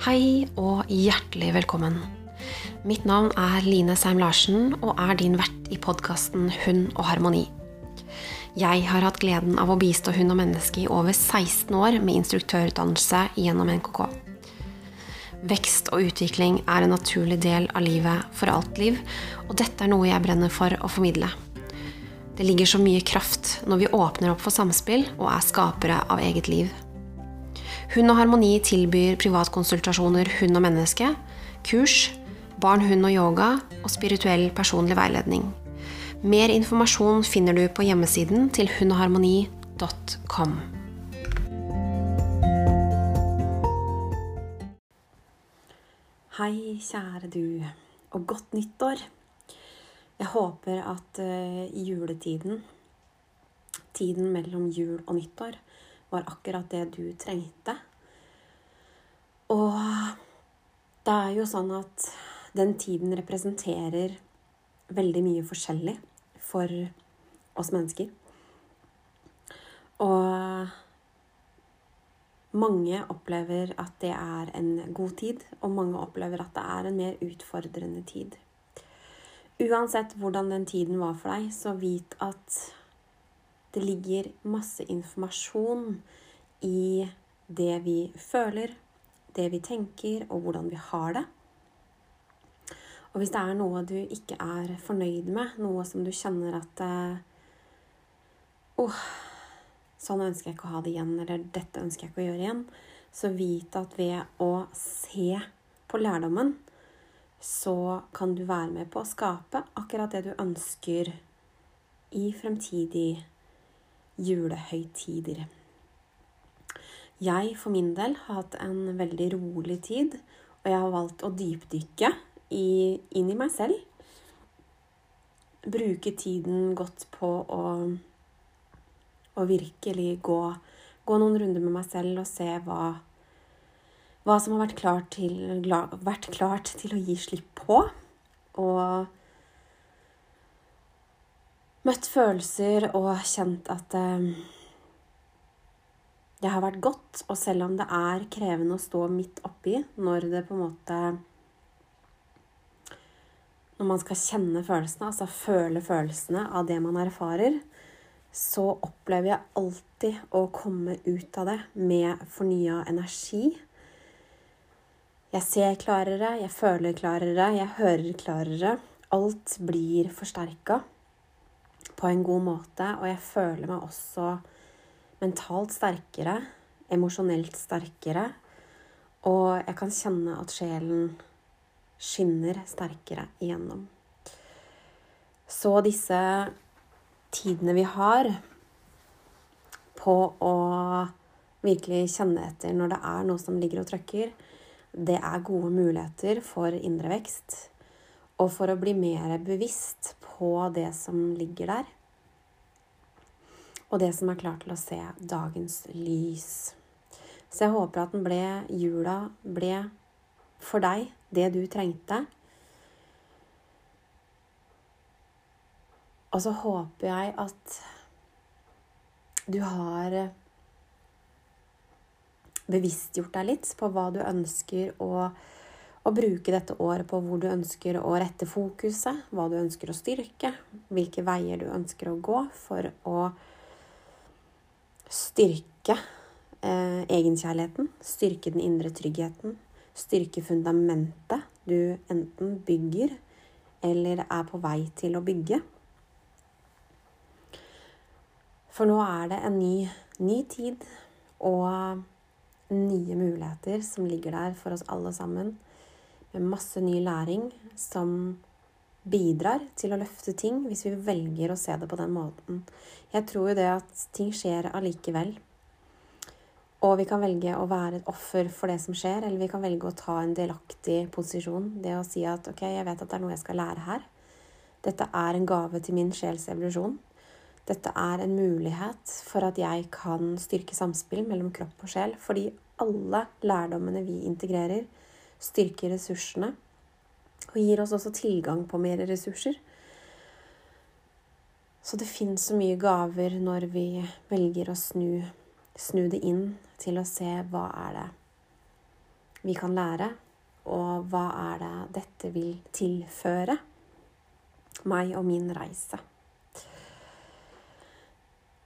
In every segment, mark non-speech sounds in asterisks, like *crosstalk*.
Hei og hjertelig velkommen. Mitt navn er Line Seim Larsen og er din vert i podkasten Hund og harmoni. Jeg har hatt gleden av å bistå hund og menneske i over 16 år med instruktørutdannelse gjennom NKK. Vekst og utvikling er en naturlig del av livet for alt liv, og dette er noe jeg brenner for å formidle. Det ligger så mye kraft når vi åpner opp for samspill og er skapere av eget liv. Hund og Harmoni tilbyr privatkonsultasjoner hund og menneske, kurs, barn, hund og yoga og spirituell personlig veiledning. Mer informasjon finner du på hjemmesiden til hundogharmoni.com. Hei, kjære du, og godt nyttår. Jeg håper at uh, juletiden, tiden mellom jul og nyttår, var akkurat det du trengte. Og det er jo sånn at den tiden representerer veldig mye forskjellig for oss mennesker. Og mange opplever at det er en god tid, og mange opplever at det er en mer utfordrende tid. Uansett hvordan den tiden var for deg, så vit at det ligger masse informasjon i det vi føler, det vi tenker, og hvordan vi har det. Og hvis det er noe du ikke er fornøyd med, noe som du kjenner at Åh, oh, sånn ønsker jeg ikke å ha det igjen, eller dette ønsker jeg ikke å gjøre igjen, så vit at ved å se på lærdommen, så kan du være med på å skape akkurat det du ønsker i fremtidig julehøytider. Jeg for min del har hatt en veldig rolig tid, og jeg har valgt å dypdykke i, inn i meg selv. Bruke tiden godt på å, å virkelig gå, gå, noen runder med meg selv og se hva, hva som har vært klart, til, vært klart til å gi slipp på. Og møtt følelser og kjent at eh, det har vært godt. Og selv om det er krevende å stå midt oppi når det på en måte Når man skal kjenne følelsene, altså føle følelsene av det man erfarer, så opplever jeg alltid å komme ut av det med fornya energi. Jeg ser klarere, jeg føler klarere, jeg hører klarere. Alt blir forsterka på en god måte, og jeg føler meg også mentalt sterkere, emosjonelt sterkere, og jeg kan kjenne at sjelen skinner sterkere igjennom. Så disse tidene vi har på å virkelig kjenne etter når det er noe som ligger og trøkker, det er gode muligheter for indre vekst og for å bli mer bevisst på det som ligger der. Og det som er klar til å se dagens lys. Så jeg håper at den ble, jula ble for deg det du trengte. Og så håper jeg at du har bevisstgjort deg litt på hva du ønsker å og bruke dette året på hvor du ønsker å rette fokuset, hva du ønsker å styrke, hvilke veier du ønsker å gå for å styrke eh, egenkjærligheten, styrke den indre tryggheten, styrke fundamentet du enten bygger eller er på vei til å bygge. For nå er det en ny, ny tid og nye muligheter som ligger der for oss alle sammen masse ny læring som bidrar til å løfte ting hvis vi velger å se det på den måten. Jeg tror jo det at ting skjer allikevel. Og vi kan velge å være et offer for det som skjer, eller vi kan velge å ta en delaktig posisjon. Det å si at ok, jeg vet at det er noe jeg skal lære her. Dette er en gave til min sjels evolusjon. Dette er en mulighet for at jeg kan styrke samspill mellom kropp og sjel. Fordi alle lærdommene vi integrerer, styrker ressursene og gir oss også tilgang på mer ressurser. Så det fins så mye gaver når vi velger å snu, snu, det inn til å se hva er det vi kan lære, og hva er det dette vil tilføre meg og min reise.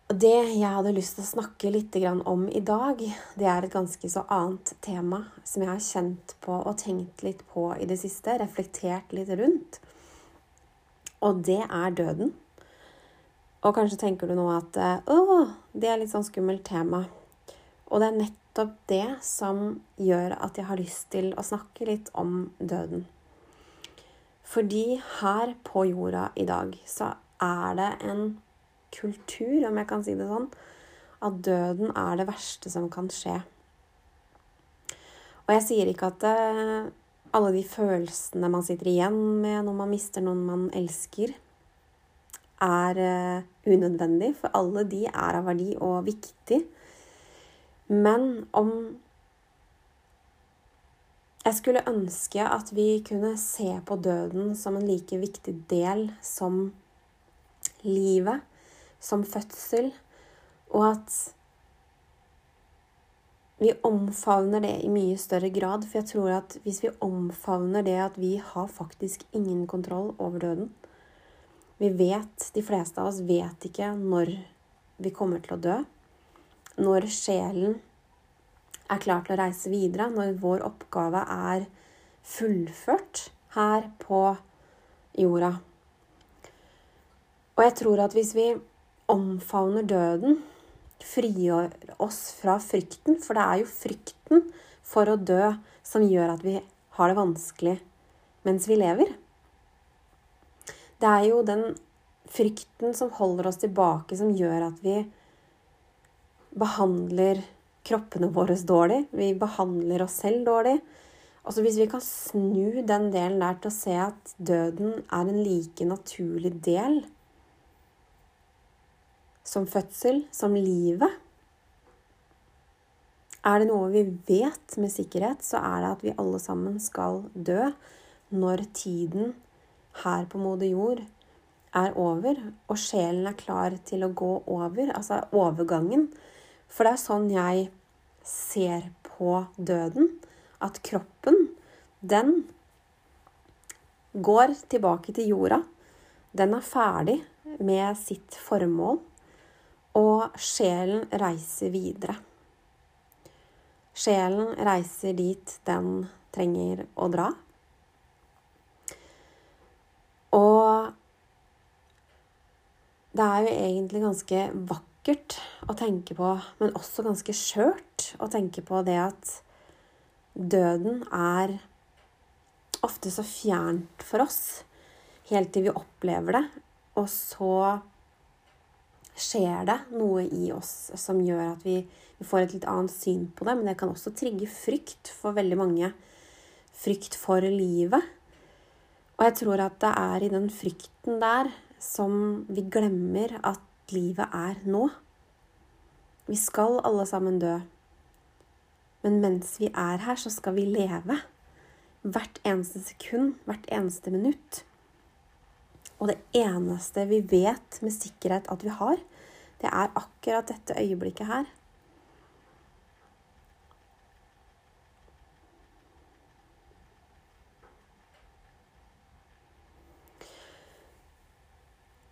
Det jeg hadde lyst til å snakke litt om i dag, det er et ganske så annet tema som jeg har kjent på og tenkt litt på i det siste, reflektert litt rundt. Og det er døden. Og kanskje tenker du nå at å, det er litt sånn skummelt tema. Og det er nettopp det som gjør at jeg har lyst til å snakke litt om døden. Fordi her på jorda i dag så er det en kultur, om jeg kan si det sånn, at døden er det verste som kan skje. Og jeg sier ikke at uh, alle de følelsene man sitter igjen med når man mister noen man elsker, er uh, unødvendig, for alle de er av verdi og viktig. Men om jeg skulle ønske at vi kunne se på døden som en like viktig del som livet, som fødsel, og at vi omfavner det i mye større grad. For jeg tror at hvis vi omfavner det at vi har faktisk ingen kontroll over døden Vi vet, de fleste av oss vet ikke når vi kommer til å dø. Når sjelen er klar til å reise videre, når vår oppgave er fullført her på jorda. Og jeg tror at hvis vi omfavner døden, frigjør oss fra frykten. For det er jo frykten for å dø som gjør at vi har det vanskelig mens vi lever. Det er jo den frykten som holder oss tilbake, som gjør at vi behandler kroppene våre dårlig. Vi behandler oss selv dårlig. Altså Hvis vi kan snu den delen der til å se at døden er en like naturlig del som fødsel, som livet. Er det noe vi vet med sikkerhet, så er det at vi alle sammen skal dø når tiden her på moder jord er over, og sjelen er klar til å gå over, altså overgangen. For det er sånn jeg ser på døden, at kroppen, den går tilbake til jorda. Den er ferdig med sitt formål og sjelen reiser videre. Sjelen reiser dit den trenger å dra. Og det er jo egentlig ganske vakkert å tenke på, men også ganske skjørt å tenke på det at døden er ofte så fjernt for oss helt til vi opplever det, og så skjer det noe i oss som gjør at vi, får et litt annet syn på det. Men det kan også trigge frykt for veldig mange. Frykt for livet. Og jeg tror at det er i den frykten der som vi glemmer at livet er nå. Vi skal alle sammen dø. Men mens vi er her, så skal vi leve. Hvert eneste sekund, hvert eneste minutt. Og det eneste vi vet med sikkerhet at vi har, det er akkurat dette øyeblikket her.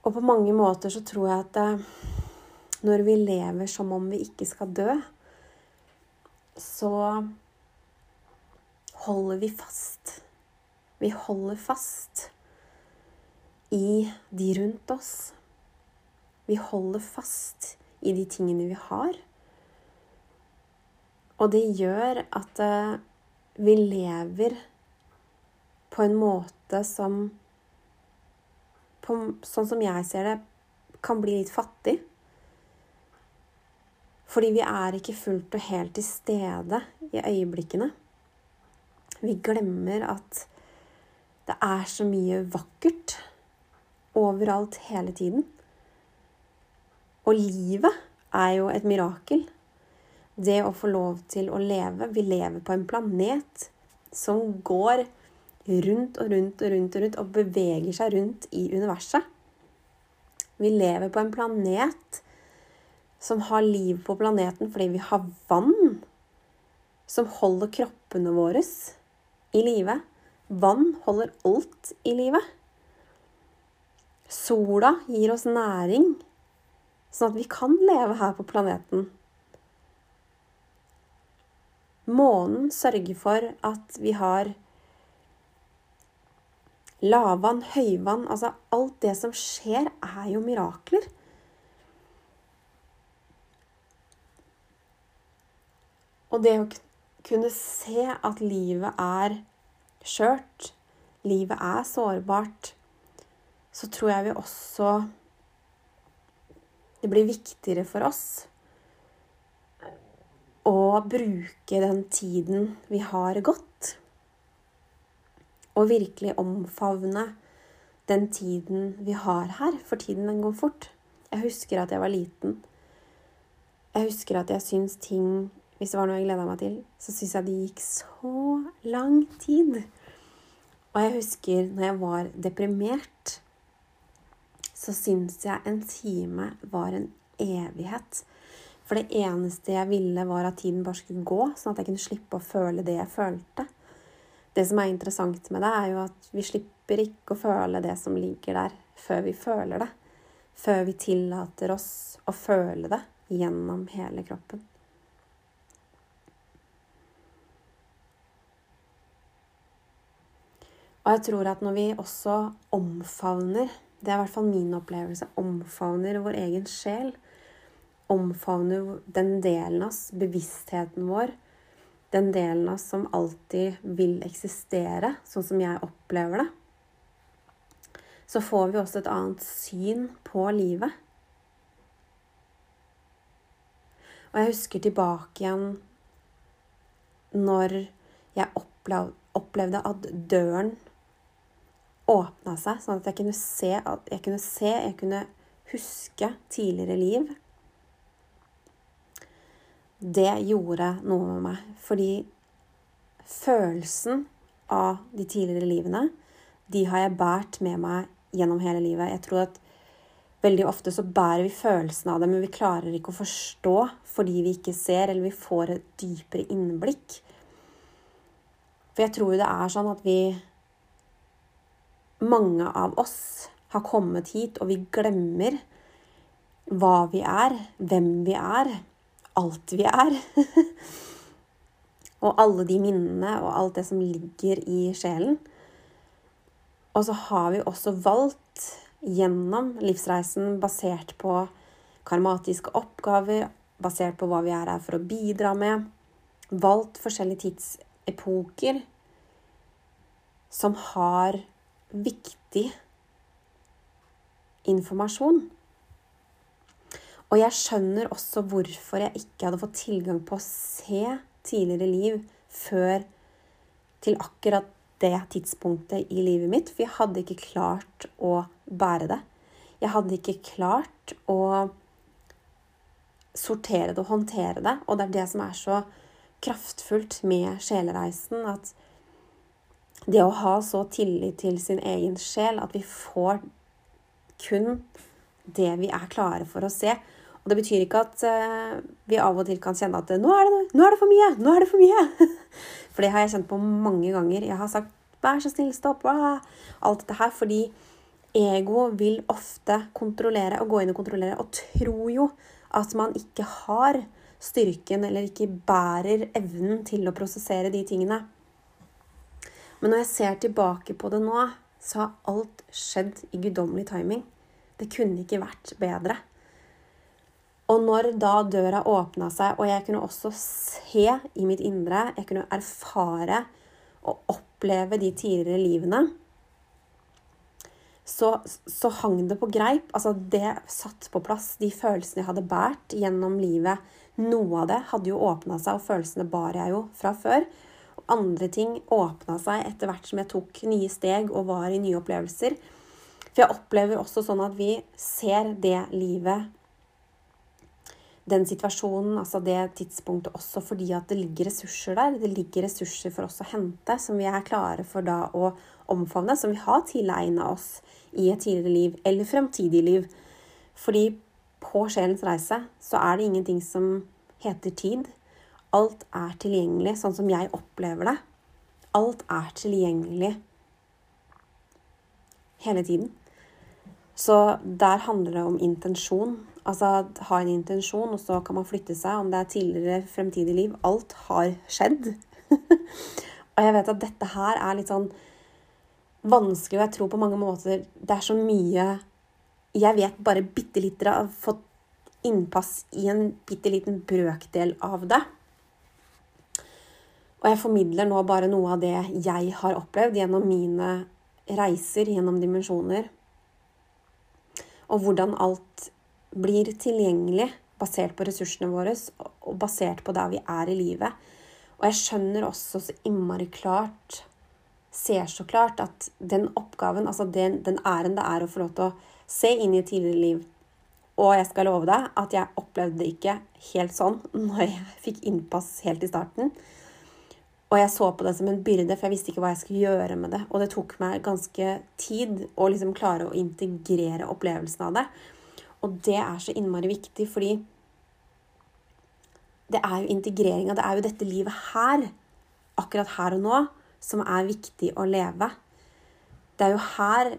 Og på mange måter så tror jeg at eh, når vi lever som om vi ikke skal dø, så holder vi fast. Vi holder fast i de rundt oss. Vi holder fast i de tingene vi har. Og det gjør at eh, vi lever på en måte som på, Sånn som jeg ser det, kan bli litt fattig. Fordi vi er ikke fullt og helt til stede i øyeblikkene. Vi glemmer at det er så mye vakkert overalt hele tiden. Og livet er jo et mirakel. Det å få lov til å leve. Vi lever på en planet som går rundt og rundt og rundt og rundt og beveger seg rundt i universet. Vi lever på en planet som har liv på planeten fordi vi har vann som holder kroppene våre i live. Vann holder alt i live. Sola gir oss næring, sånn at vi kan leve her på planeten. Månen sørger for at vi har lavvann, høyvann Altså alt det som skjer, er jo mirakler. Og det å kunne se at livet er skjørt, livet er sårbart, så tror jeg vi også Det blir viktigere for oss å bruke den tiden vi har gått, og virkelig omfavne den tiden vi har her, for tiden den går fort. Jeg husker at jeg var liten. Jeg husker at jeg syns ting hvis det var noe jeg gleda meg til, så syns jeg det gikk så lang tid. Og jeg husker når jeg var deprimert, så syns jeg en time var en evighet. For det eneste jeg ville, var at tiden bare skulle gå, sånn at jeg kunne slippe å føle det jeg følte. Det som er interessant med det, er jo at vi slipper ikke å føle det som ligger der, før vi føler det. Før vi tillater oss å føle det gjennom hele kroppen. Og jeg tror at når vi også omfavner Det er i hvert fall min opplevelse. Omfavner vår egen sjel. Omfavner den delen av oss, bevisstheten vår. Den delen av oss som alltid vil eksistere, sånn som jeg opplever det. Så får vi også et annet syn på livet. Og jeg husker tilbake igjen når jeg opplevde at døren åpna seg, sånn at jeg kunne se, jeg kunne, se, jeg kunne huske tidligere liv. Det gjorde noe med meg. Fordi følelsen av de tidligere livene, de har jeg båret med meg gjennom hele livet. Jeg tror at veldig ofte så bærer vi følelsen av det, men vi klarer ikke å forstå fordi vi ikke ser, eller vi får et dypere innblikk. For jeg tror det er sånn at vi mange av oss har kommet hit, og vi glemmer hva vi er, hvem vi er, alt vi er. *laughs* og alle de minnene og alt det som ligger i sjelen. Og så har vi også valgt gjennom livsreisen, basert på karmatiske oppgaver, basert på hva vi er her for å bidra med, valgt forskjellige tidsepoker som har viktig informasjon. Og jeg skjønner også hvorfor jeg ikke hadde fått tilgang på å se tidligere liv før til akkurat det tidspunktet i livet mitt, for jeg hadde ikke klart å bære det. Jeg hadde ikke klart å sortere det og håndtere det. Og det er det som er så kraftfullt med sjelereisen, at det å ha så tillit til sin egen sjel at vi får kun det vi er klare for å se. Og det betyr ikke at uh, vi av og til kan kjenne at nå er, det, nå er det for mye! Nå er det for mye! *laughs* For det har jeg kjent på mange ganger. Jeg har sagt 'vær så snill, stopp', alt dette her. Fordi ego vil ofte kontrollere og gå inn og kontrollere, og tror jo at man ikke har styrken eller ikke bærer evnen til å prosessere de tingene. Men når jeg ser tilbake på det nå, så har alt skjedd i guddommelig timing. Det kunne ikke vært bedre. Og når da døra åpna seg, og jeg kunne også se i mitt indre, jeg kunne erfare og oppleve de tidligere livene, så, så hang det på greip. Altså, det satt på plass. De følelsene jeg hadde båret gjennom livet. Noe av det hadde jo åpna seg, og følelsene bar jeg jo fra før andre ting åpna seg etter hvert som jeg tok nye steg og var i nye opplevelser. For jeg opplever også sånn at vi ser det livet, den situasjonen, altså det tidspunktet også fordi at det ligger ressurser der. Det ligger ressurser for oss å hente som vi er klare for da å omfavne, som vi har tilegna oss i et tidligere liv eller fremtidig liv. Fordi på sjelens reise så er det ingenting som heter tid. Alt er tilgjengelig sånn som jeg opplever det. Alt er tilgjengelig hele tiden. Så der handler det om intensjon. Altså ha en intensjon, og så kan man flytte seg. Om det er tidligere, fremtidig liv. Alt har skjedd. *laughs* og jeg vet at dette her er litt sånn vanskelig, og jeg tror på mange måter det er så mye Jeg vet bare bitte litt har fått innpass i en bitte liten brøkdel av det. Og jeg formidler nå bare noe av det jeg har opplevd gjennom mine reiser gjennom dimensjoner. Og hvordan alt blir tilgjengelig basert på ressursene våre og basert på der vi er i livet. Og jeg skjønner også så innmari klart, ser så klart, at den oppgaven, altså den, den æren det er å få lov til å se inn i et tidligere liv Og jeg skal love deg at jeg opplevde det ikke helt sånn *laughs* når jeg fikk innpass helt i starten. Og jeg så på det som en byrde, for jeg visste ikke hva jeg skulle gjøre med det. Og det tok meg ganske tid å liksom klare å integrere opplevelsen av det. Og det er så innmari viktig, fordi det er jo integreringa, det er jo dette livet her, akkurat her og nå, som er viktig å leve. Det er jo her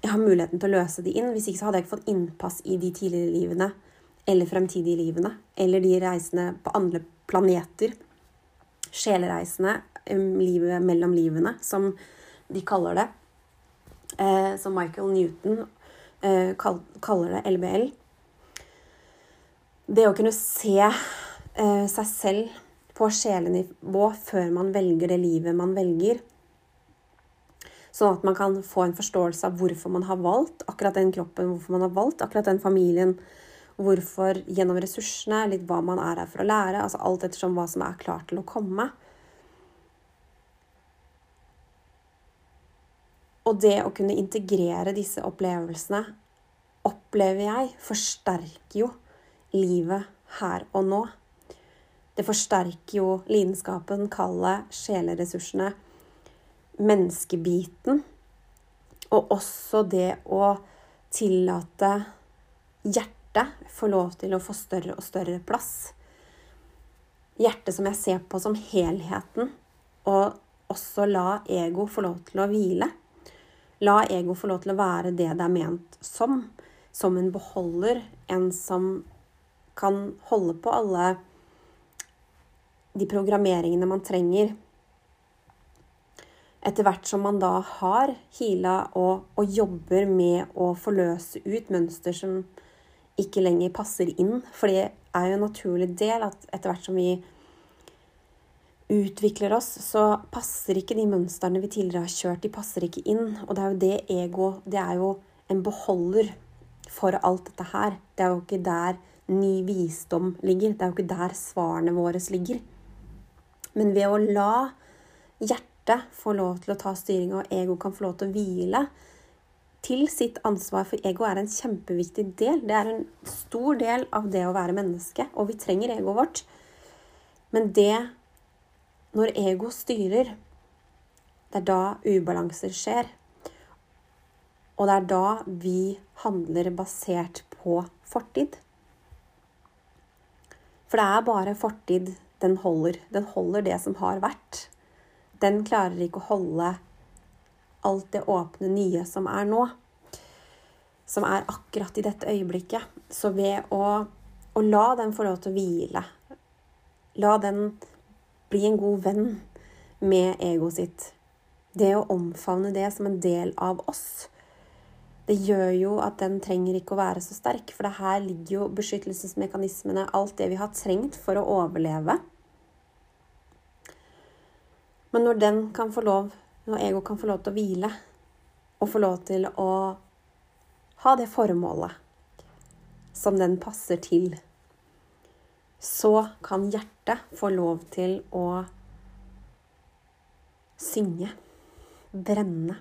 jeg har muligheten til å løse de inn. Hvis ikke så hadde jeg ikke fått innpass i de tidligere livene eller fremtidige livene. Eller de reisene på andre planeter. Sjelereisende. livet mellom livene, som de kaller det. Eh, som Michael Newton eh, kaller det LBL. Det å kunne se eh, seg selv på sjelenivå før man velger det livet man velger. Sånn at man kan få en forståelse av hvorfor man har valgt akkurat den kroppen, hvorfor man har valgt akkurat den familien, Hvorfor gjennom ressursene, litt hva man er her for å lære. altså Alt ettersom hva som er klart til å komme. Og det å kunne integrere disse opplevelsene, opplever jeg, forsterker jo livet her og nå. Det forsterker jo lidenskapen, kallet, sjeleressursene, menneskebiten. Og også det å tillate hjertet hjertet får lov til å få større og større plass. Hjertet som jeg ser på som helheten, og også la ego få lov til å hvile. La ego få lov til å være det det er ment som. Som en beholder, en som kan holde på alle de programmeringene man trenger. Etter hvert som man da har heala og, og jobber med å forløse ut mønster som ikke lenger passer inn. For det er jo en naturlig del at etter hvert som vi utvikler oss, så passer ikke de mønstrene vi tidligere har kjørt, de passer ikke inn. Og det er jo det ego Det er jo en beholder for alt dette her. Det er jo ikke der ny visdom ligger. Det er jo ikke der svarene våre ligger. Men ved å la hjertet få lov til å ta styringa, og ego kan få lov til å hvile, til sitt ansvar, for ego er en kjempeviktig del. Det er en stor del av det å være menneske, og vi trenger egoet vårt. Men det Når ego styrer, det er da ubalanser skjer. Og det er da vi handler basert på fortid. For det er bare fortid den holder. Den holder det som har vært. Den klarer ikke å holde alt det åpne, nye som er nå. Som er akkurat i dette øyeblikket. Så ved å, å la den få lov til å hvile, la den bli en god venn med egoet sitt, det å omfavne det som en del av oss, det gjør jo at den trenger ikke å være så sterk. For det her ligger jo beskyttelsesmekanismene, alt det vi har trengt for å overleve. Men når den kan få lov når ego kan få lov til å hvile og få lov til å ha det formålet som den passer til, så kan hjertet få lov til å synge, brenne.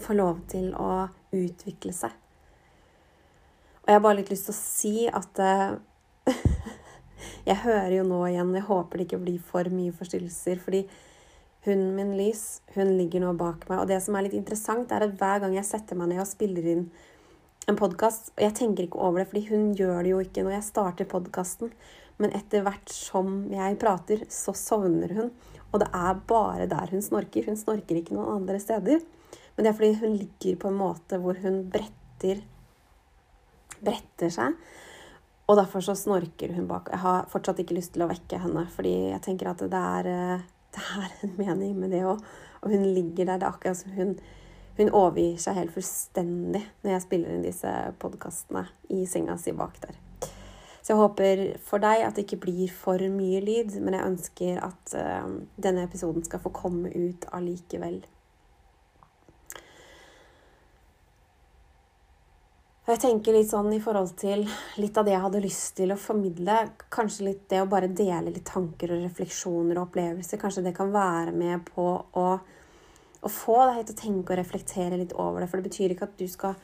Få lov til å utvikle seg. Og jeg har bare litt lyst til å si at eh, *laughs* Jeg hører jo nå igjen Jeg håper det ikke blir for mye forstyrrelser. fordi Hunden min Lys hun ligger nå bak meg. Og det som er litt interessant, er at hver gang jeg setter meg ned og spiller inn en podkast. Og jeg tenker ikke over det, fordi hun gjør det jo ikke når jeg starter podkasten. Men etter hvert som jeg prater, så sovner hun. Og det er bare der hun snorker. Hun snorker ikke noen andre steder. Men det er fordi hun ligger på en måte hvor hun bretter bretter seg. Og derfor så snorker hun bak. Jeg har fortsatt ikke lyst til å vekke henne, fordi jeg tenker at det er, eh, det er en mening med det òg. Og hun ligger der. Det er akkurat som hun hun overgir seg helt fullstendig når jeg spiller inn disse podkastene i senga si bak der. Så jeg håper for deg at det ikke blir for mye lyd, men jeg ønsker at uh, denne episoden skal få komme ut allikevel. Og jeg tenker litt sånn i forhold til litt av det jeg hadde lyst til å formidle. Kanskje litt det å bare dele litt tanker og refleksjoner og opplevelser. Kanskje det kan være med på å å få deg til å tenke og reflektere litt over det. For det betyr ikke at du skal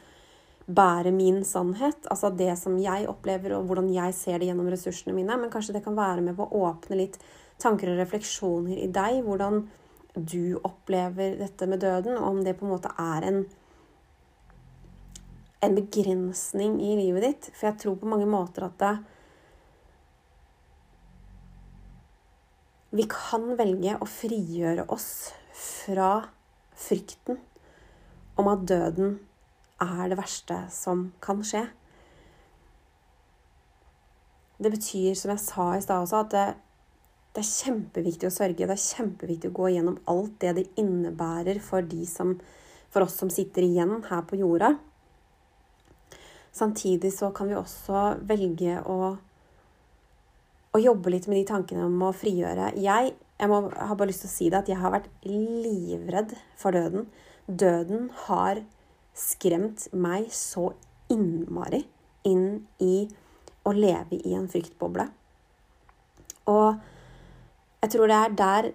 bære min sannhet, altså det som jeg opplever, og hvordan jeg ser det gjennom ressursene mine, men kanskje det kan være med på å åpne litt tanker og refleksjoner i deg. Hvordan du opplever dette med døden, og om det på en måte er en en begrensning i livet ditt. For jeg tror på mange måter at det, vi kan velge å frigjøre oss fra frykten om at døden er det verste som kan skje. Det betyr, som jeg sa i stad også, at det, det, er kjempeviktig å sørge. Det er kjempeviktig å gå gjennom alt det det innebærer for, de som, for oss som sitter igjen her på jorda. Samtidig så kan vi også velge å, å jobbe litt med de tankene om å frigjøre. Jeg jeg, må, har bare lyst til å si det, at jeg har vært livredd for døden. Døden har skremt meg så innmari inn i å leve i en fryktboble. Og jeg tror det er der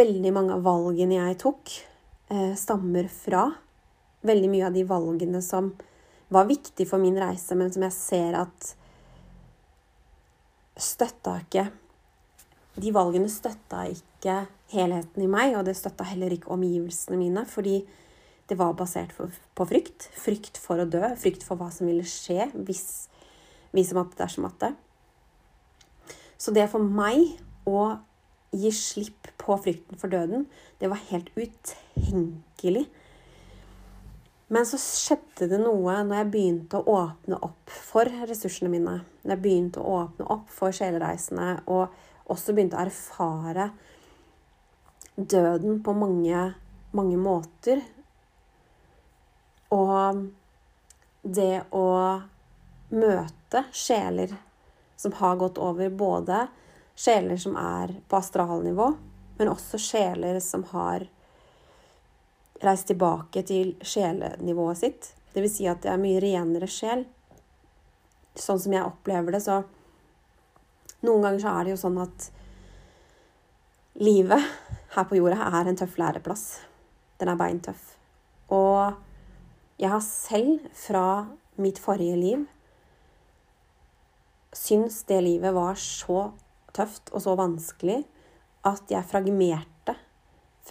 veldig mange av valgene jeg tok, eh, stammer fra. Veldig mye av de valgene som var viktig for min reise, men som jeg ser at støtta ikke de valgene støtta ikke helheten i meg, og det støtta heller ikke omgivelsene mine, fordi det var basert på frykt. Frykt for å dø, frykt for hva som ville skje hvis, vi som hadde dersom hadde. Så det for meg å gi slipp på frykten for døden, det var helt utenkelig. Men så skjedde det noe når jeg begynte å åpne opp for ressursene mine. Når jeg begynte å åpne opp for sjelereisene og også begynte å erfare døden på mange, mange måter. Og det å møte sjeler som har gått over både sjeler som er på astralnivå, men også sjeler som har reist tilbake til sjelenivået sitt. Det vil si at det er mye renere sjel. Sånn som jeg opplever det, så noen ganger så er det jo sånn at livet her på jorda er en tøff læreplass. Den er beintøff. Og jeg har selv fra mitt forrige liv syns det livet var så tøft og så vanskelig at jeg fragmerte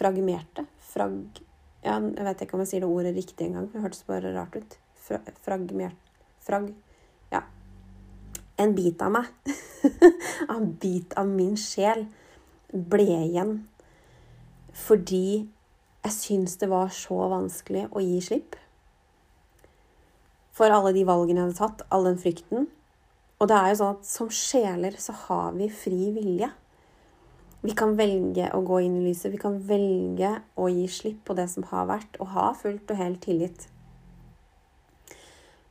Fragmerte? Frag... Ja, jeg vet ikke om jeg sier det ordet riktig engang. Det hørtes bare rart ut. Fra, fragmert... Frag en bit av meg, *laughs* en bit av min sjel, ble igjen fordi jeg syns det var så vanskelig å gi slipp. For alle de valgene jeg hadde tatt, all den frykten. Og det er jo sånn at som sjeler så har vi fri vilje. Vi kan velge å gå inn i lyset. Vi kan velge å gi slipp på det som har vært, og ha fullt og helt tillit.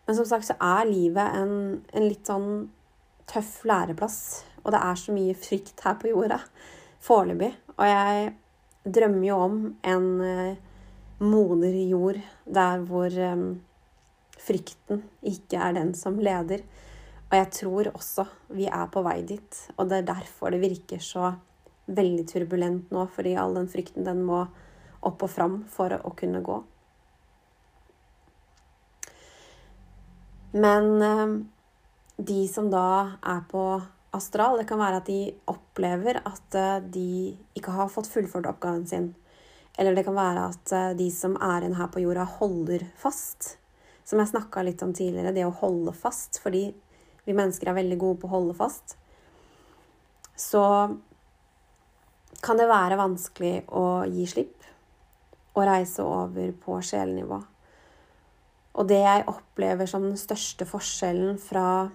Men som sagt så er livet en, en litt sånn tøff læreplass. Og det er så mye frykt her på jorda foreløpig. Og jeg drømmer jo om en uh, moder jord der hvor um, frykten ikke er den som leder. Og jeg tror også vi er på vei dit. Og det er derfor det virker så veldig turbulent nå, fordi all den frykten, den må opp og fram for å, kunne gå. Men uh, de som da er på astral, det kan være at de opplever at eh, de ikke har fått fullført oppgaven sin. Eller det kan være at eh, de som er igjen her på jorda, holder fast. Som jeg snakka litt om tidligere, det å holde fast. Fordi vi mennesker er veldig gode på å holde fast. Så kan det være vanskelig å gi slipp og reise over på sjelenivå. Og det jeg opplever som den største forskjellen fra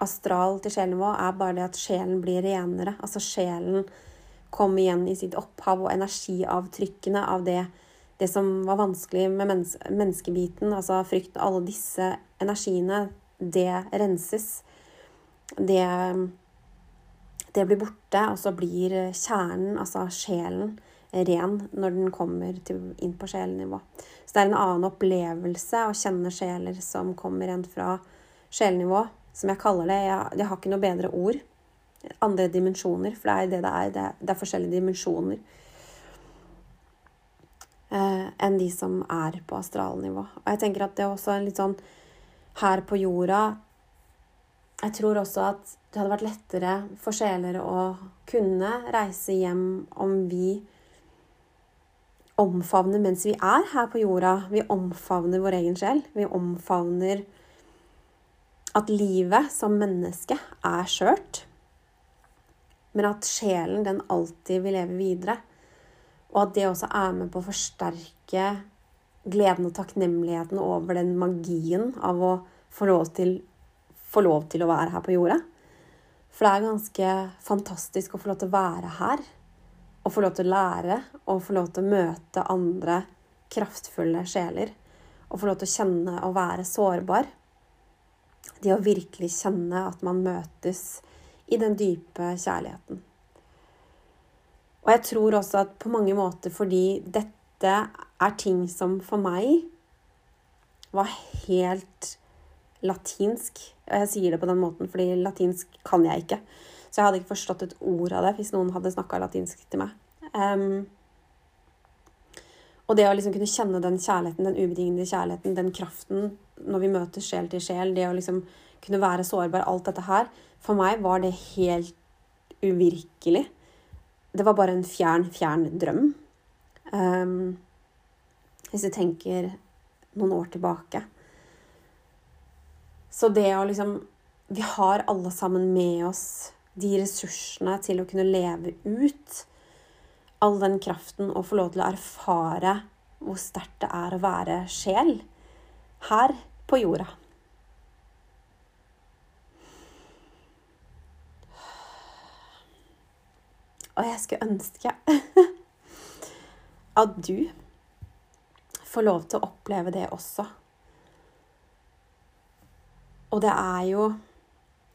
astral til sjelnivå, er bare det at sjelen blir renere. Altså sjelen kommer igjen i sitt opphav, og energiavtrykkene av det, det som var vanskelig med mennes menneskebiten, altså frykten, alle disse energiene, det renses. Det, det blir borte, og så blir kjernen, altså sjelen, ren når den kommer til, inn på sjelenivå. Så det er en annen opplevelse å kjenne sjeler som kommer igjen fra sjelenivå som jeg kaller det. Jeg, jeg, har ikke noe bedre ord. Andre dimensjoner, for det er det det er. Det er, det er forskjellige dimensjoner eh, enn de som er på astralnivå. Og jeg tenker at det er også litt sånn her på jorda Jeg tror også at det hadde vært lettere for sjeler å kunne reise hjem om vi omfavner mens vi er her på jorda. Vi omfavner vår egen sjel. Vi omfavner at livet som menneske er skjørt, men at sjelen den alltid vil leve videre. Og at det også er med på å forsterke gleden og takknemligheten over den magien av å få lov til, få lov til å være her på jorda. For det er ganske fantastisk å få lov til å være her. Og få lov til å lære og få lov til å møte andre kraftfulle sjeler. Og få lov til å kjenne og være sårbar. Det å virkelig kjenne at man møtes i den dype kjærligheten. Og jeg tror også at på mange måter fordi dette er ting som for meg var helt latinsk. Og jeg sier det på den måten fordi latinsk kan jeg ikke. Så jeg hadde ikke forstått et ord av det hvis noen hadde snakka latinsk til meg. Um, og det å liksom kunne kjenne den kjærligheten, den ubetingede kjærligheten, den kraften når vi møter sjel til sjel, det å liksom kunne være sårbar, alt dette her For meg var det helt uvirkelig. Det var bare en fjern, fjern drøm. Um, hvis du tenker noen år tilbake. Så det å liksom Vi har alle sammen med oss de ressursene til å kunne leve ut all den kraften og få lov til å erfare hvor sterkt det er å være sjel her på jorda. Og jeg skulle ønske *laughs* at du får lov til å oppleve det også. Og det er jo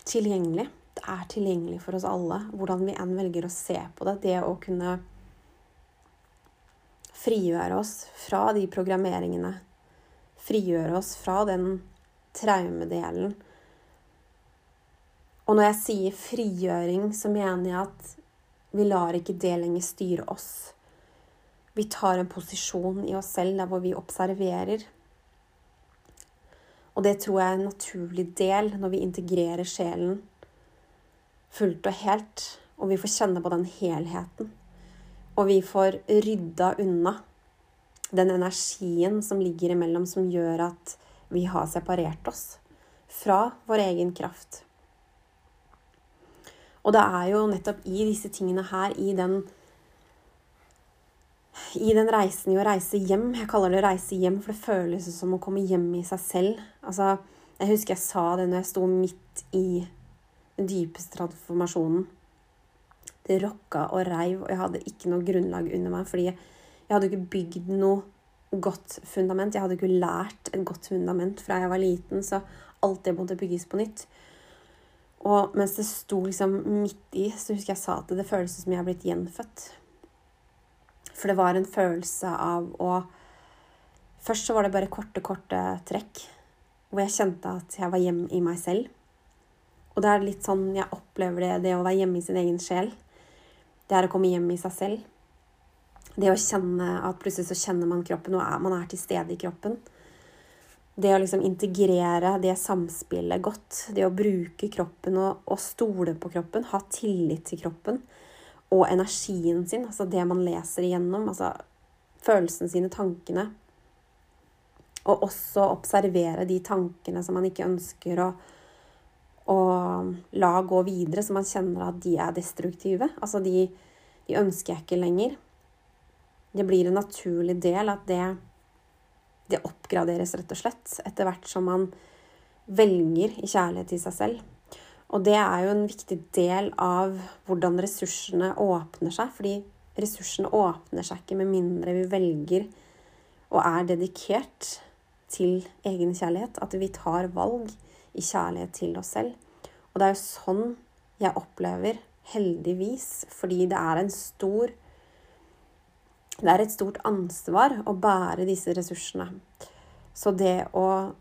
tilgjengelig. Det er tilgjengelig for oss alle, hvordan vi enn velger å se på det. Det å kunne frigjøre oss fra de programmeringene. Frigjøre oss fra den traumedelen. Og når jeg sier frigjøring, så mener jeg at vi lar ikke det lenger styre oss. Vi tar en posisjon i oss selv der hvor vi observerer. Og det tror jeg er en naturlig del når vi integrerer sjelen fullt og helt, og vi får kjenne på den helheten. Og vi får rydda unna den energien som ligger imellom, som gjør at vi har separert oss fra vår egen kraft. Og det er jo nettopp i disse tingene her, i den i den reisen i å reise hjem Jeg kaller det å reise hjem, for det føles som å komme hjem i seg selv. Altså, jeg husker jeg sa det når jeg sto midt i den dypeste transformasjonen det rokka og reiv, og jeg hadde ikke noe grunnlag under meg. Fordi jeg hadde ikke bygd noe godt fundament. Jeg hadde ikke lært et godt fundament fra jeg var liten, så alt det måtte bygges på nytt. Og mens det sto liksom midt i, så husker jeg sa at det føles som jeg er blitt gjenfødt. For det var en følelse av å Først så var det bare korte, korte trekk hvor jeg kjente at jeg var hjemme i meg selv. Og det er litt sånn jeg opplever det, det å være hjemme i sin egen sjel. Det er å komme hjem i seg selv. Det å kjenne at plutselig så kjenner man kroppen, og man er til stede i kroppen. Det å liksom integrere det samspillet godt. Det å bruke kroppen og, og stole på kroppen. Ha tillit til kroppen. Og energien sin, altså det man leser igjennom. Altså følelsene sine, tankene. Og også observere de tankene som man ikke ønsker å, å la gå videre, så man kjenner at de er destruktive. Altså de, de ønsker jeg ikke lenger. Det blir en naturlig del at det, det oppgraderes, rett og slett, etter hvert som man velger i kjærlighet til seg selv. Og det er jo en viktig del av hvordan ressursene åpner seg. Fordi ressursene åpner seg ikke med mindre vi velger og er dedikert til egenkjærlighet. At vi tar valg i kjærlighet til oss selv. Og det er jo sånn jeg opplever, heldigvis, fordi det er en stor Det er et stort ansvar å bære disse ressursene. Så det å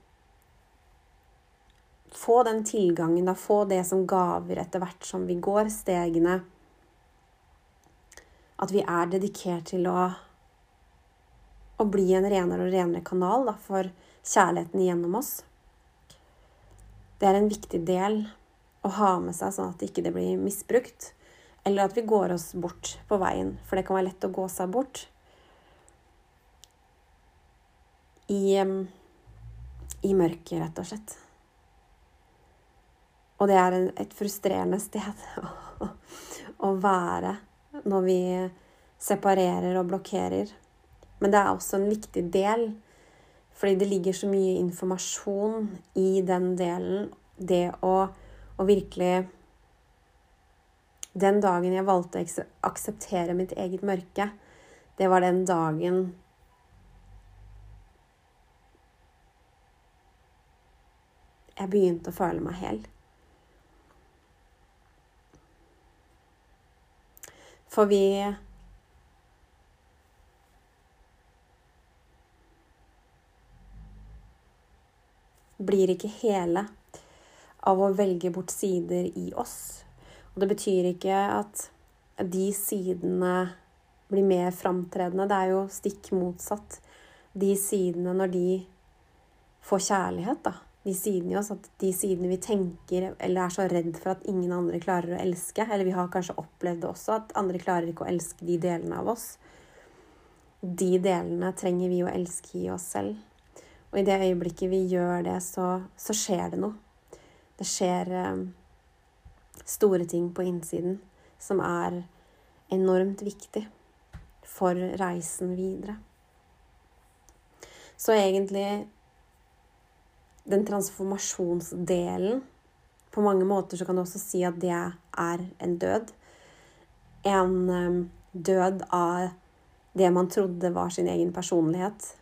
få den tilgangen, da, få det som gaver etter hvert som vi går stegene. At vi er dedikert til å, å bli en renere og renere kanal da, for kjærligheten gjennom oss. Det er en viktig del å ha med seg, sånn at det ikke blir misbrukt. Eller at vi går oss bort på veien, for det kan være lett å gå seg bort. I, i mørket, rett og slett. Og det er et frustrerende sted *laughs* å være når vi separerer og blokkerer. Men det er også en viktig del, fordi det ligger så mye informasjon i den delen. Det å, å virkelig Den dagen jeg valgte å akseptere mitt eget mørke, det var den dagen jeg begynte å føle meg hel. For vi blir ikke hele av å velge bort sider i oss. Og det betyr ikke at de sidene blir mer framtredende. Det er jo stikk motsatt. De sidene, når de får kjærlighet, da, de sidene i oss, at de sidene vi tenker eller er så redd for at ingen andre klarer å elske, eller vi har kanskje opplevd det også, at andre klarer ikke å elske de delene av oss. De delene trenger vi å elske i oss selv. Og i det øyeblikket vi gjør det, så, så skjer det noe. Det skjer eh, store ting på innsiden som er enormt viktig for reisen videre. Så egentlig den transformasjonsdelen På mange måter så kan du også si at det er en død. En um, død av det man trodde var sin egen personlighet.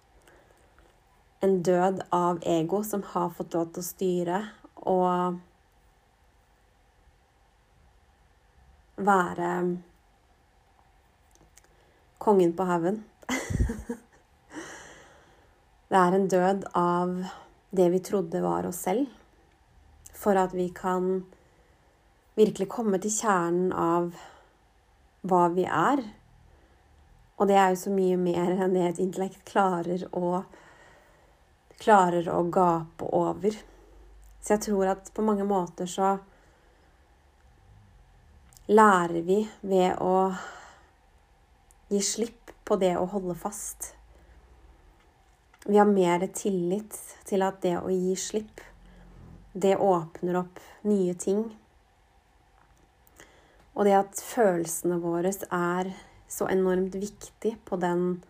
En død av ego som har fått lov til å styre og være kongen på haugen. *laughs* det er en død av det vi trodde var oss selv, for at vi kan virkelig komme til kjernen av hva vi er. Og det er jo så mye mer enn det et intellekt klarer å, klarer å gape over. Så jeg tror at på mange måter så lærer vi ved å gi slipp på det å holde fast. Vi har mer tillit til at det å gi slipp, det åpner opp nye ting. Og det at følelsene våre er så enormt viktig på den,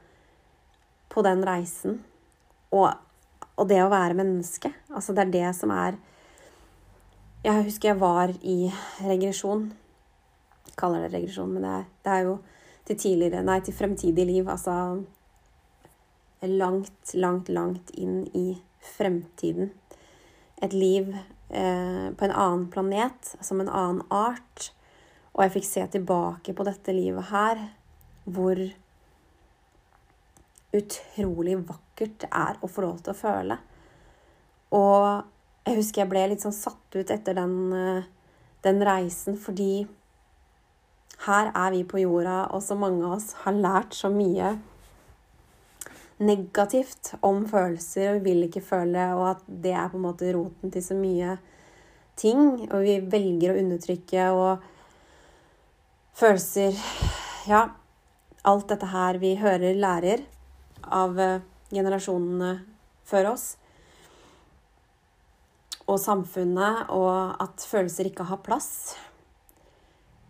på den reisen. Og, og, det å være menneske. Altså, det er det som er Jeg husker jeg var i regresjon. Jeg kaller det regresjon, men det er, det er jo til tidligere Nei, til fremtidig liv. Altså langt, langt, langt inn i fremtiden. Et liv eh, på en annen planet, som en annen art. Og jeg fikk se tilbake på dette livet her, hvor utrolig vakkert det er å få lov til å føle. Og jeg husker jeg ble litt sånn satt ut etter den, eh, den reisen, fordi her er vi på jorda, og så mange av oss har lært så mye negativt om følelser, og vi vil ikke føle, og at det er på en måte roten til så mye ting. Og vi velger å undertrykke og følelser Ja, alt dette her vi hører, lærer av eh, generasjonene før oss. Og samfunnet, og at følelser ikke har plass.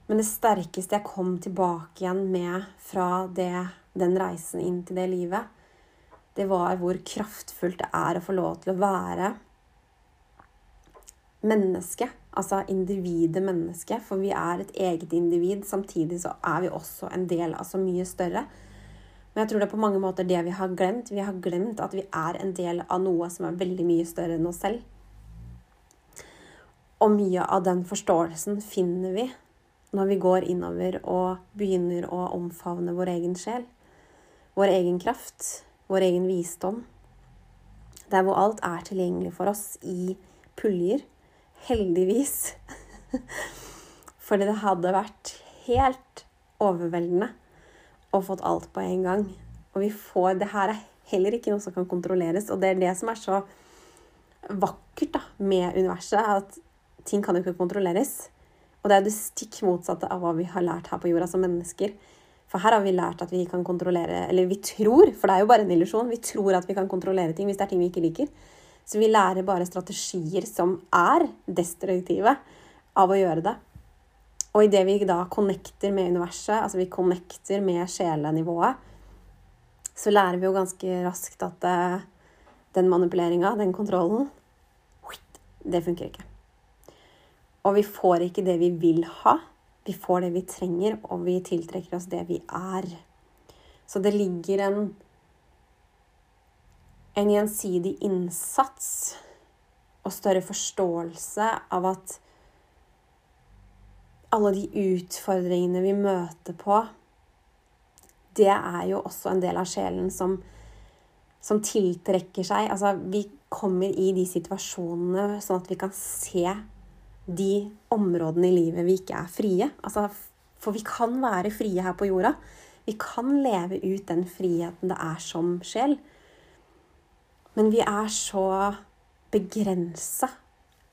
Men det sterkeste jeg kom tilbake igjen med fra det, den reisen inn til det livet, det var hvor kraftfullt det er å få lov til å være menneske. Altså individet menneske. For vi er et eget individ. Samtidig så er vi også en del av så mye større. Men jeg tror det er på mange måter det vi har glemt. Vi har glemt at vi er en del av noe som er veldig mye større enn oss selv. Og mye av den forståelsen finner vi når vi går innover og begynner å omfavne vår egen sjel, vår egen kraft, vår egen visdom. Der hvor alt er tilgjengelig for oss i puljer. Heldigvis. *laughs* Fordi det hadde vært helt overveldende å fått alt på en gang. Og vi får Det her er heller ikke noe som kan kontrolleres, og det er det som er så vakkert da, med universet, at ting kan jo ikke kontrolleres. Og det er det stikk motsatte av hva vi har lært her på jorda som mennesker. For her har vi lært at vi kan kontrollere Eller vi tror, for det er jo bare en illusjon. Vi tror at vi kan kontrollere ting hvis det er ting vi ikke liker. Så vi lærer bare strategier som er destruktive, av å gjøre det. Og idet vi da connecter med universet, altså vi connecter med sjelenivået, så lærer vi jo ganske raskt at eh, den manipuleringa, den kontrollen, det funker ikke. Og vi får ikke det vi vil ha. Vi får det vi trenger, og vi tiltrekker oss det vi er. Så det ligger en, en gjensidig innsats og større forståelse av at alle de utfordringene vi møter på, det er jo også en del av sjelen som, som tiltrekker seg Altså, vi kommer i de situasjonene sånn at vi kan se de områdene i livet vi ikke er frie. Altså, for vi kan være frie her på jorda. Vi kan leve ut den friheten det er som sjel. Men vi er så begrensa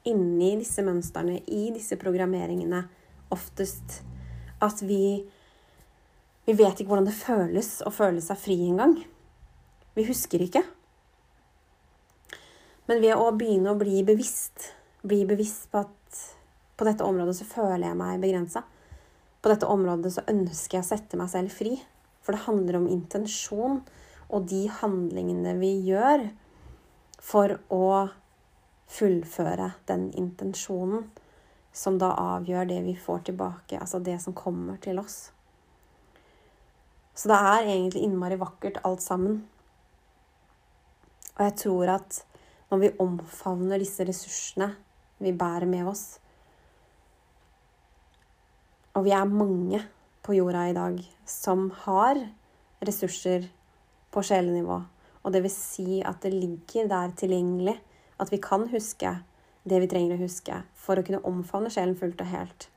inni disse mønstrene, i disse programmeringene, oftest, at vi Vi vet ikke hvordan det føles å føle seg fri engang. Vi husker ikke. Men ved å begynne å bli bevisst, bli bevisst på at på dette området så føler jeg meg begrensa. På dette området så ønsker jeg å sette meg selv fri. For det handler om intensjon og de handlingene vi gjør for å fullføre den intensjonen som da avgjør det vi får tilbake, altså det som kommer til oss. Så det er egentlig innmari vakkert alt sammen. Og jeg tror at når vi omfavner disse ressursene vi bærer med oss, og vi er mange på jorda i dag som har ressurser på sjelenivå. Og det vil si at det ligger der tilgjengelig. At vi kan huske det vi trenger å huske for å kunne omfavne sjelen fullt og helt.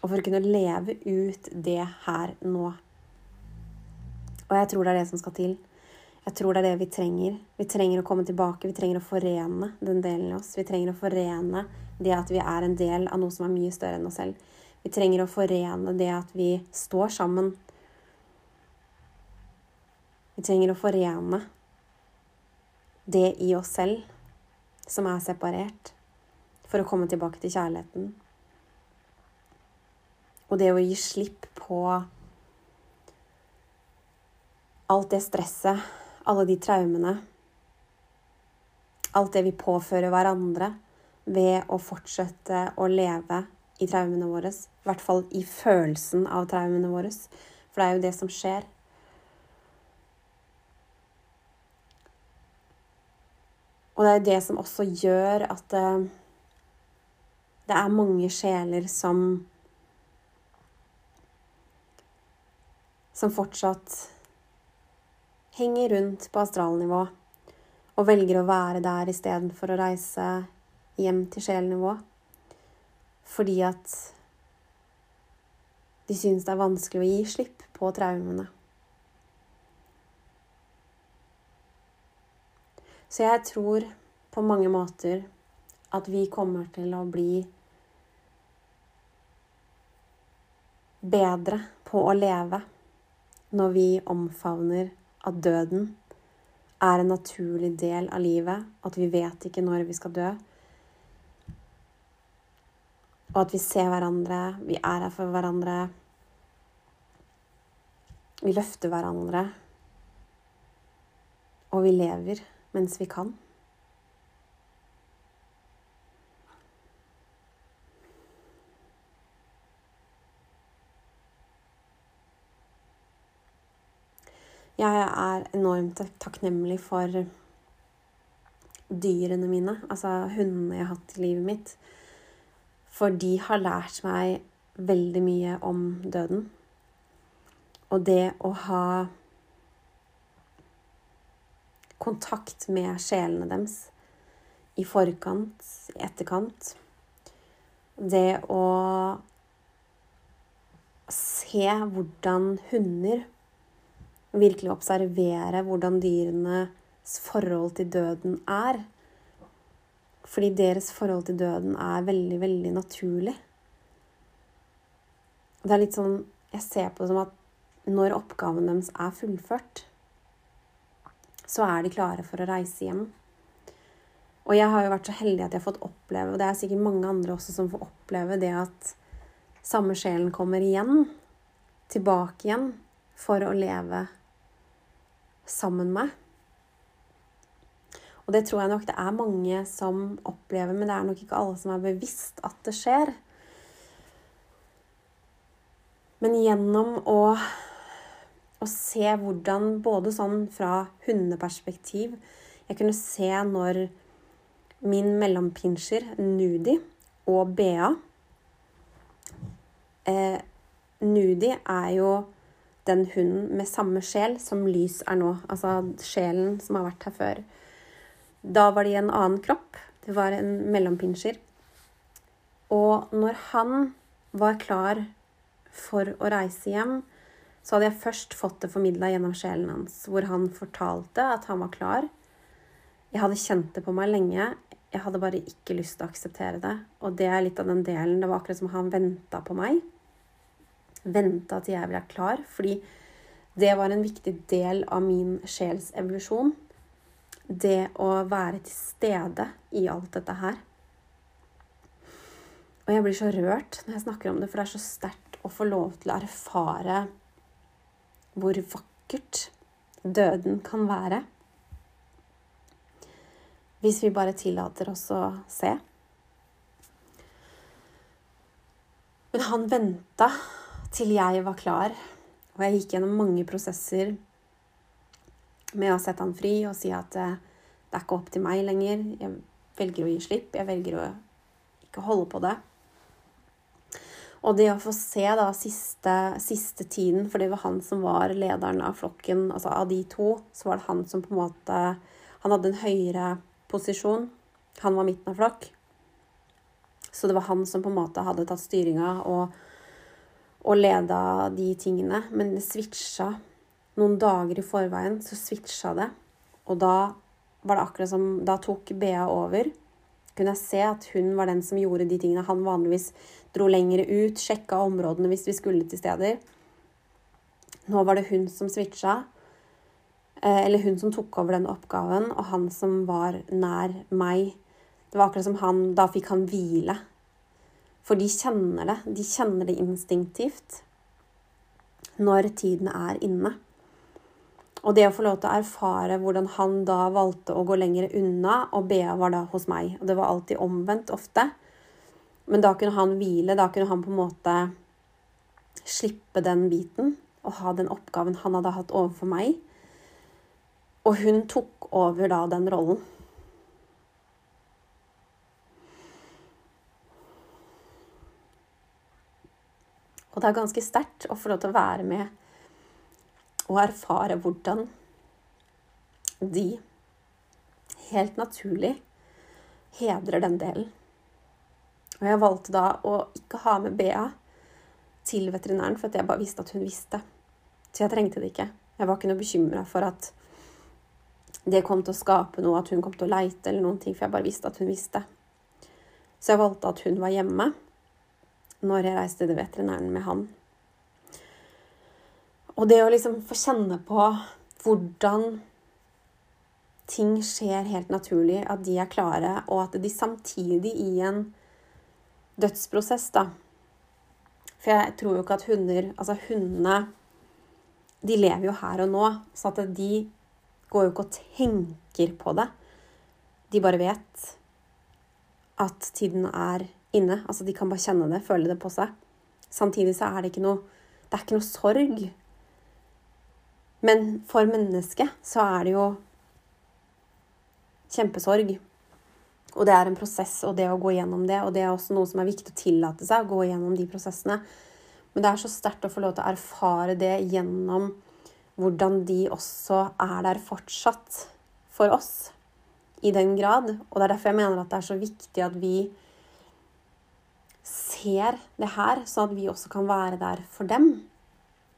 Og for å kunne leve ut det her nå. Og jeg tror det er det som skal til. Jeg tror det er det vi trenger. Vi trenger å komme tilbake. Vi trenger å forene den delen i oss. Vi trenger å forene det at vi er en del av noe som er mye større enn oss selv. Vi trenger å forene det at vi står sammen. Vi trenger å forene det i oss selv som er separert, for å komme tilbake til kjærligheten. Og det å gi slipp på alt det stresset, alle de traumene, alt det vi påfører hverandre ved å fortsette å leve i traumene våre. I hvert fall i følelsen av traumene våre. For det er jo det som skjer. Og det er jo det som også gjør at det, eh, det er mange sjeler som Som fortsatt henger rundt på astralnivå og velger å være der istedenfor å reise hjem til sjelnivå. Fordi at de syns det er vanskelig å gi slipp på traumene. Så jeg tror på mange måter at vi kommer til å bli bedre på å leve når vi omfavner at døden er en naturlig del av livet. At vi vet ikke når vi skal dø. Og at vi ser hverandre, vi er her for hverandre. Vi løfter hverandre. Og vi lever mens vi kan. Jeg er enormt takknemlig for dyrene mine, altså hundene jeg har hatt i livet mitt. For de har lært meg veldig mye om døden. Og det å ha kontakt med sjelene deres i forkant, i etterkant. Det å se hvordan hunder virkelig observere hvordan dyrenes forhold til døden er. Fordi deres forhold til døden er veldig, veldig naturlig. Det er litt sånn Jeg ser på det som at når oppgaven deres er fullført, så er de klare for å reise hjem. Og jeg har jo vært så heldig at jeg har fått oppleve, og det er sikkert mange andre også som får oppleve det at samme sjelen kommer igjen, tilbake igjen, for å leve sammen med. Og det tror jeg nok det er mange som opplever, men det er nok ikke alle som er bevisst at det skjer. Men gjennom å, å se hvordan, både sånn fra hundeperspektiv Jeg kunne se når min mellompinsjer, Nudi, og Bea eh, Nudi er jo den hunden med samme sjel som Lys er nå. Altså sjelen som har vært her før. Da var det i en annen kropp. Det var en mellompinsjer. Og når han var klar for å reise hjem, så hadde jeg først fått det formidla gjennom sjelen hans, hvor han fortalte at han var klar. Jeg hadde kjent det på meg lenge. Jeg hadde bare ikke lyst til å akseptere det. Og det er litt av den delen. Det var akkurat som han venta på meg venta til jeg ble klar, fordi det var en viktig del av min sjels evolusjon. Det å være til stede i alt dette her. Og jeg blir så rørt når jeg snakker om det, for det er så sterkt å få lov til å erfare hvor vakkert døden kan være. Hvis vi bare tillater oss å se. Men han venta til jeg var klar. Og jeg gikk gjennom mange prosesser med å sette han fri og si at eh, det er ikke opp til meg lenger. Jeg velger å gi slipp. Jeg velger å ikke holde på det. Og det å få se da siste, siste tiden, for det var han som var lederen av flokken, altså av de to, så var det han som på en måte Han hadde en høyere posisjon. Han var midten av flokk. Så det var han som på en måte hadde tatt styringa og og leda de tingene, men det switcha noen dager i forveien, så switcha det. Og da var det akkurat som Da tok Bea over. Kunne jeg se at hun var den som gjorde de tingene. Han vanligvis dro lenger ut, sjekka områdene hvis vi skulle til steder. Nå var det hun som switcha. Eh, eller hun som tok over den oppgaven, og han som var nær meg. Det var akkurat som han Da fikk han hvile for de kjenner det. De kjenner det instinktivt når tiden er inne. Og det å få lov til å erfare hvordan han da valgte å gå lenger unna, og Bea var da hos meg. Og det var alltid omvendt ofte. Men da kunne han hvile. Da kunne han på en måte slippe den biten og ha den oppgaven han hadde hatt overfor meg. Og hun tok over da den rollen. Og det er ganske sterkt å få lov til å være med og erfare hvordan de helt naturlig hedrer den delen. Og jeg valgte da å ikke ha med Bea til veterinæren, for jeg bare visste at hun visste. Så jeg trengte det ikke. Jeg var ikke noe bekymra for at det kom til å skape noe, at hun kom til å leite eller noen ting, for jeg bare visste at hun visste. Så jeg valgte at hun var hjemme når jeg reiste til veterinæren med han. Og det å liksom få kjenne på hvordan ting skjer helt naturlig, at de er klare, og at de samtidig i en dødsprosess, da For jeg tror jo ikke at hunder Altså, hundene De lever jo her og nå, så at de går jo ikke og tenker på det. De bare vet at tiden er inne. Altså, de kan bare kjenne det, føle det på seg. Samtidig så er det ikke noe Det er ikke noe sorg. Men for mennesket så er det jo kjempesorg. Og det er en prosess, og det å gå gjennom det, og det er også noe som er viktig å tillate seg, å gå gjennom de prosessene. Men det er så sterkt å få lov til å erfare det gjennom hvordan de også er der fortsatt for oss. I den grad. Og det er derfor jeg mener at det er så viktig at vi ser det her, sånn at vi også kan være der for dem.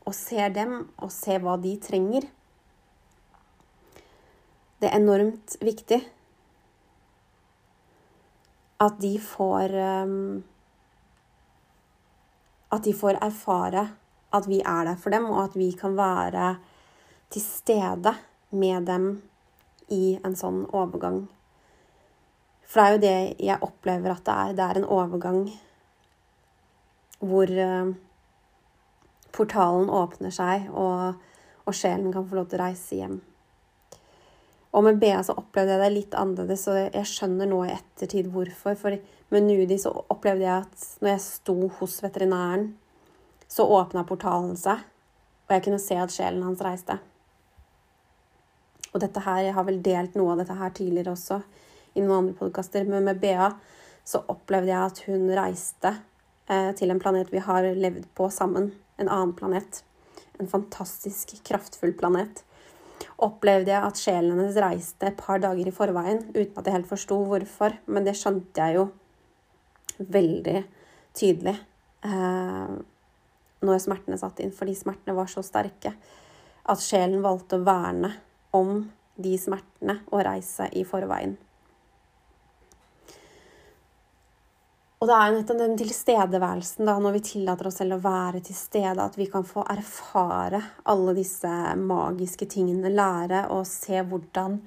Og ser dem, og ser hva de trenger. Det er enormt viktig at de får um, At de får erfare at vi er der for dem, og at vi kan være til stede med dem i en sånn overgang. For det er jo det jeg opplever at det er. Det er en overgang hvor uh, portalen åpner seg, og, og sjelen kan få lov til å reise hjem. Og med BA så opplevde jeg det litt annerledes, og jeg skjønner nå i ettertid hvorfor. For med Nudi så opplevde jeg at når jeg sto hos veterinæren, så åpna portalen seg, og jeg kunne se at sjelen hans reiste. Og dette her, jeg har vel delt noe av dette her tidligere også i noen andre podkaster, men med BA så opplevde jeg at hun reiste eh, til en planet vi har levd på sammen. En annen planet. En fantastisk kraftfull planet opplevde jeg at sjelen hennes reiste et par dager i forveien uten at jeg helt forsto hvorfor. Men det skjønte jeg jo veldig tydelig eh, når smertene satt inn, fordi smertene var så sterke at sjelen valgte å verne om de smertene og reise i forveien. Og det er nettopp den tilstedeværelsen, da, når vi tillater oss selv å være til stede, at vi kan få erfare alle disse magiske tingene, lære og se hvordan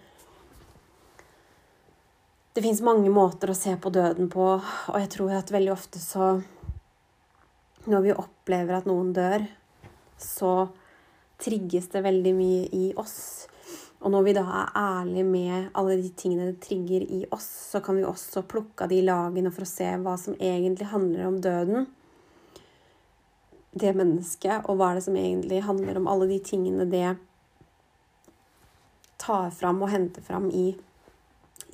Det fins mange måter å se på døden på, og jeg tror at veldig ofte så Når vi opplever at noen dør, så trigges det veldig mye i oss. Og når vi da er ærlige med alle de tingene det trigger i oss, så kan vi også plukke av de lagene for å se hva som egentlig handler om døden. Det mennesket, og hva er det som egentlig handler om alle de tingene det tar fram og henter fram i,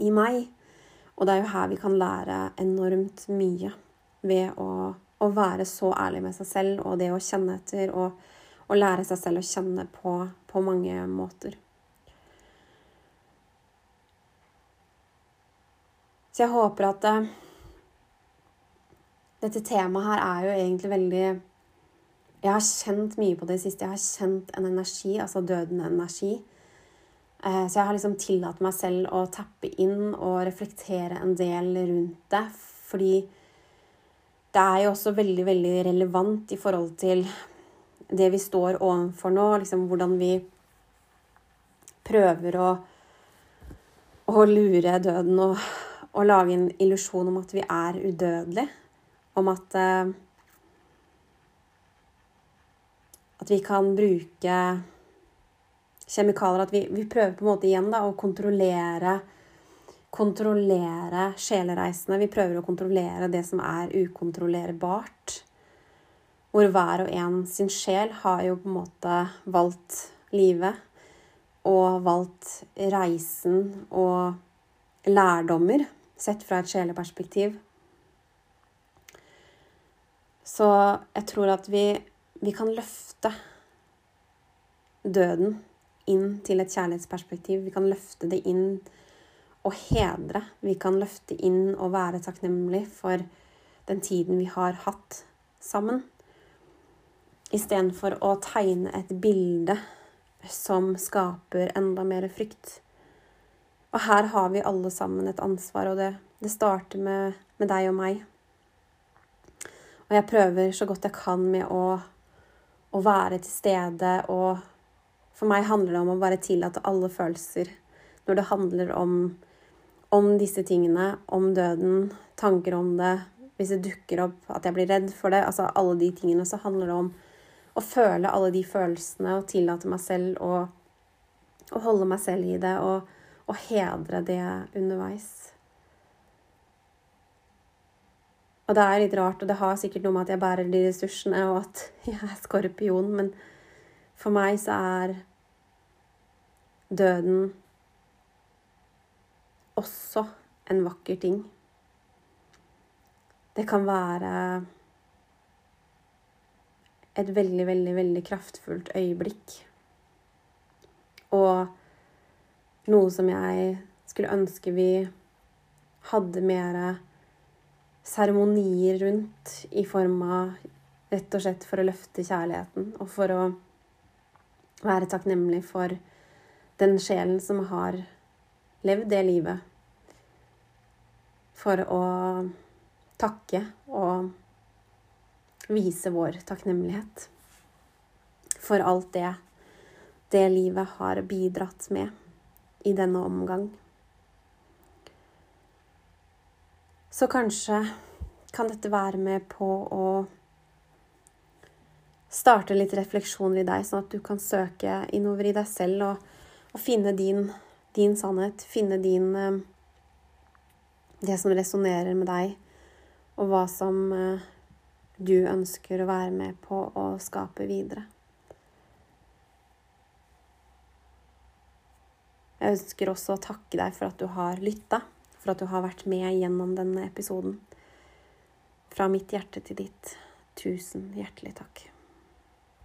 i meg. Og det er jo her vi kan lære enormt mye ved å, å være så ærlig med seg selv og det å kjenne etter og, og lære seg selv å kjenne på, på mange måter. Så jeg håper at uh, Dette temaet her er jo egentlig veldig Jeg har kjent mye på det siste. Jeg har kjent en energi, altså dødende energi. Uh, så jeg har liksom tillatt meg selv å tappe inn og reflektere en del rundt det. Fordi det er jo også veldig, veldig relevant i forhold til det vi står overfor nå. Liksom hvordan vi prøver å, å lure døden og å lage en illusjon om at vi er udødelige. Om at uh, At vi kan bruke kjemikalier At vi, vi, prøver på en måte igjen da, å kontrollere Kontrollere sjelereisene. Vi prøver å kontrollere det som er ukontrollerbart. Hvor hver og en sin sjel har jo på en måte valgt livet og valgt reisen og lærdommer sett fra et sjeleperspektiv. Så jeg tror at vi, vi kan løfte døden inn til et kjærlighetsperspektiv. Vi kan løfte det inn og hedre. Vi kan løfte inn og være takknemlig for den tiden vi har hatt sammen. Istedenfor å tegne et bilde som skaper enda mer frykt. Og her har vi alle sammen et ansvar, og det, det starter med, med, deg og meg. Og jeg prøver så godt jeg kan med å, å være til stede, og for meg handler det om å bare tillate alle følelser når det handler om, om disse tingene, om døden, tanker om det, hvis det dukker opp at jeg blir redd for det, altså alle de tingene, så handler det om å føle alle de følelsene og tillate meg selv å, holde meg selv i det og, og hedre det underveis. Og det er litt rart, og det har sikkert noe med at jeg bærer de ressursene, og at *laughs* jeg er skorpion, men for meg så er døden også en vakker ting. Det kan være et veldig, veldig, veldig kraftfullt øyeblikk. Og noe som jeg skulle ønske vi hadde mer seremonier rundt i form av rett og slett for å løfte kjærligheten og for å være takknemlig for den sjelen som har levd det livet. For å takke og vise vår takknemlighet for alt det det livet har bidratt med i denne omgang. Så kanskje kan dette være med på å starte litt refleksjoner i deg, sånn at du kan søke innover i deg selv og, og finne din, din, sannhet. Finne din eh, Det som resonnerer med deg, og hva som eh, du ønsker å være med på å skape videre. Jeg ønsker også å takke deg for at du har lytta, for at du har vært med gjennom denne episoden. Fra mitt hjerte til ditt, tusen hjertelig takk.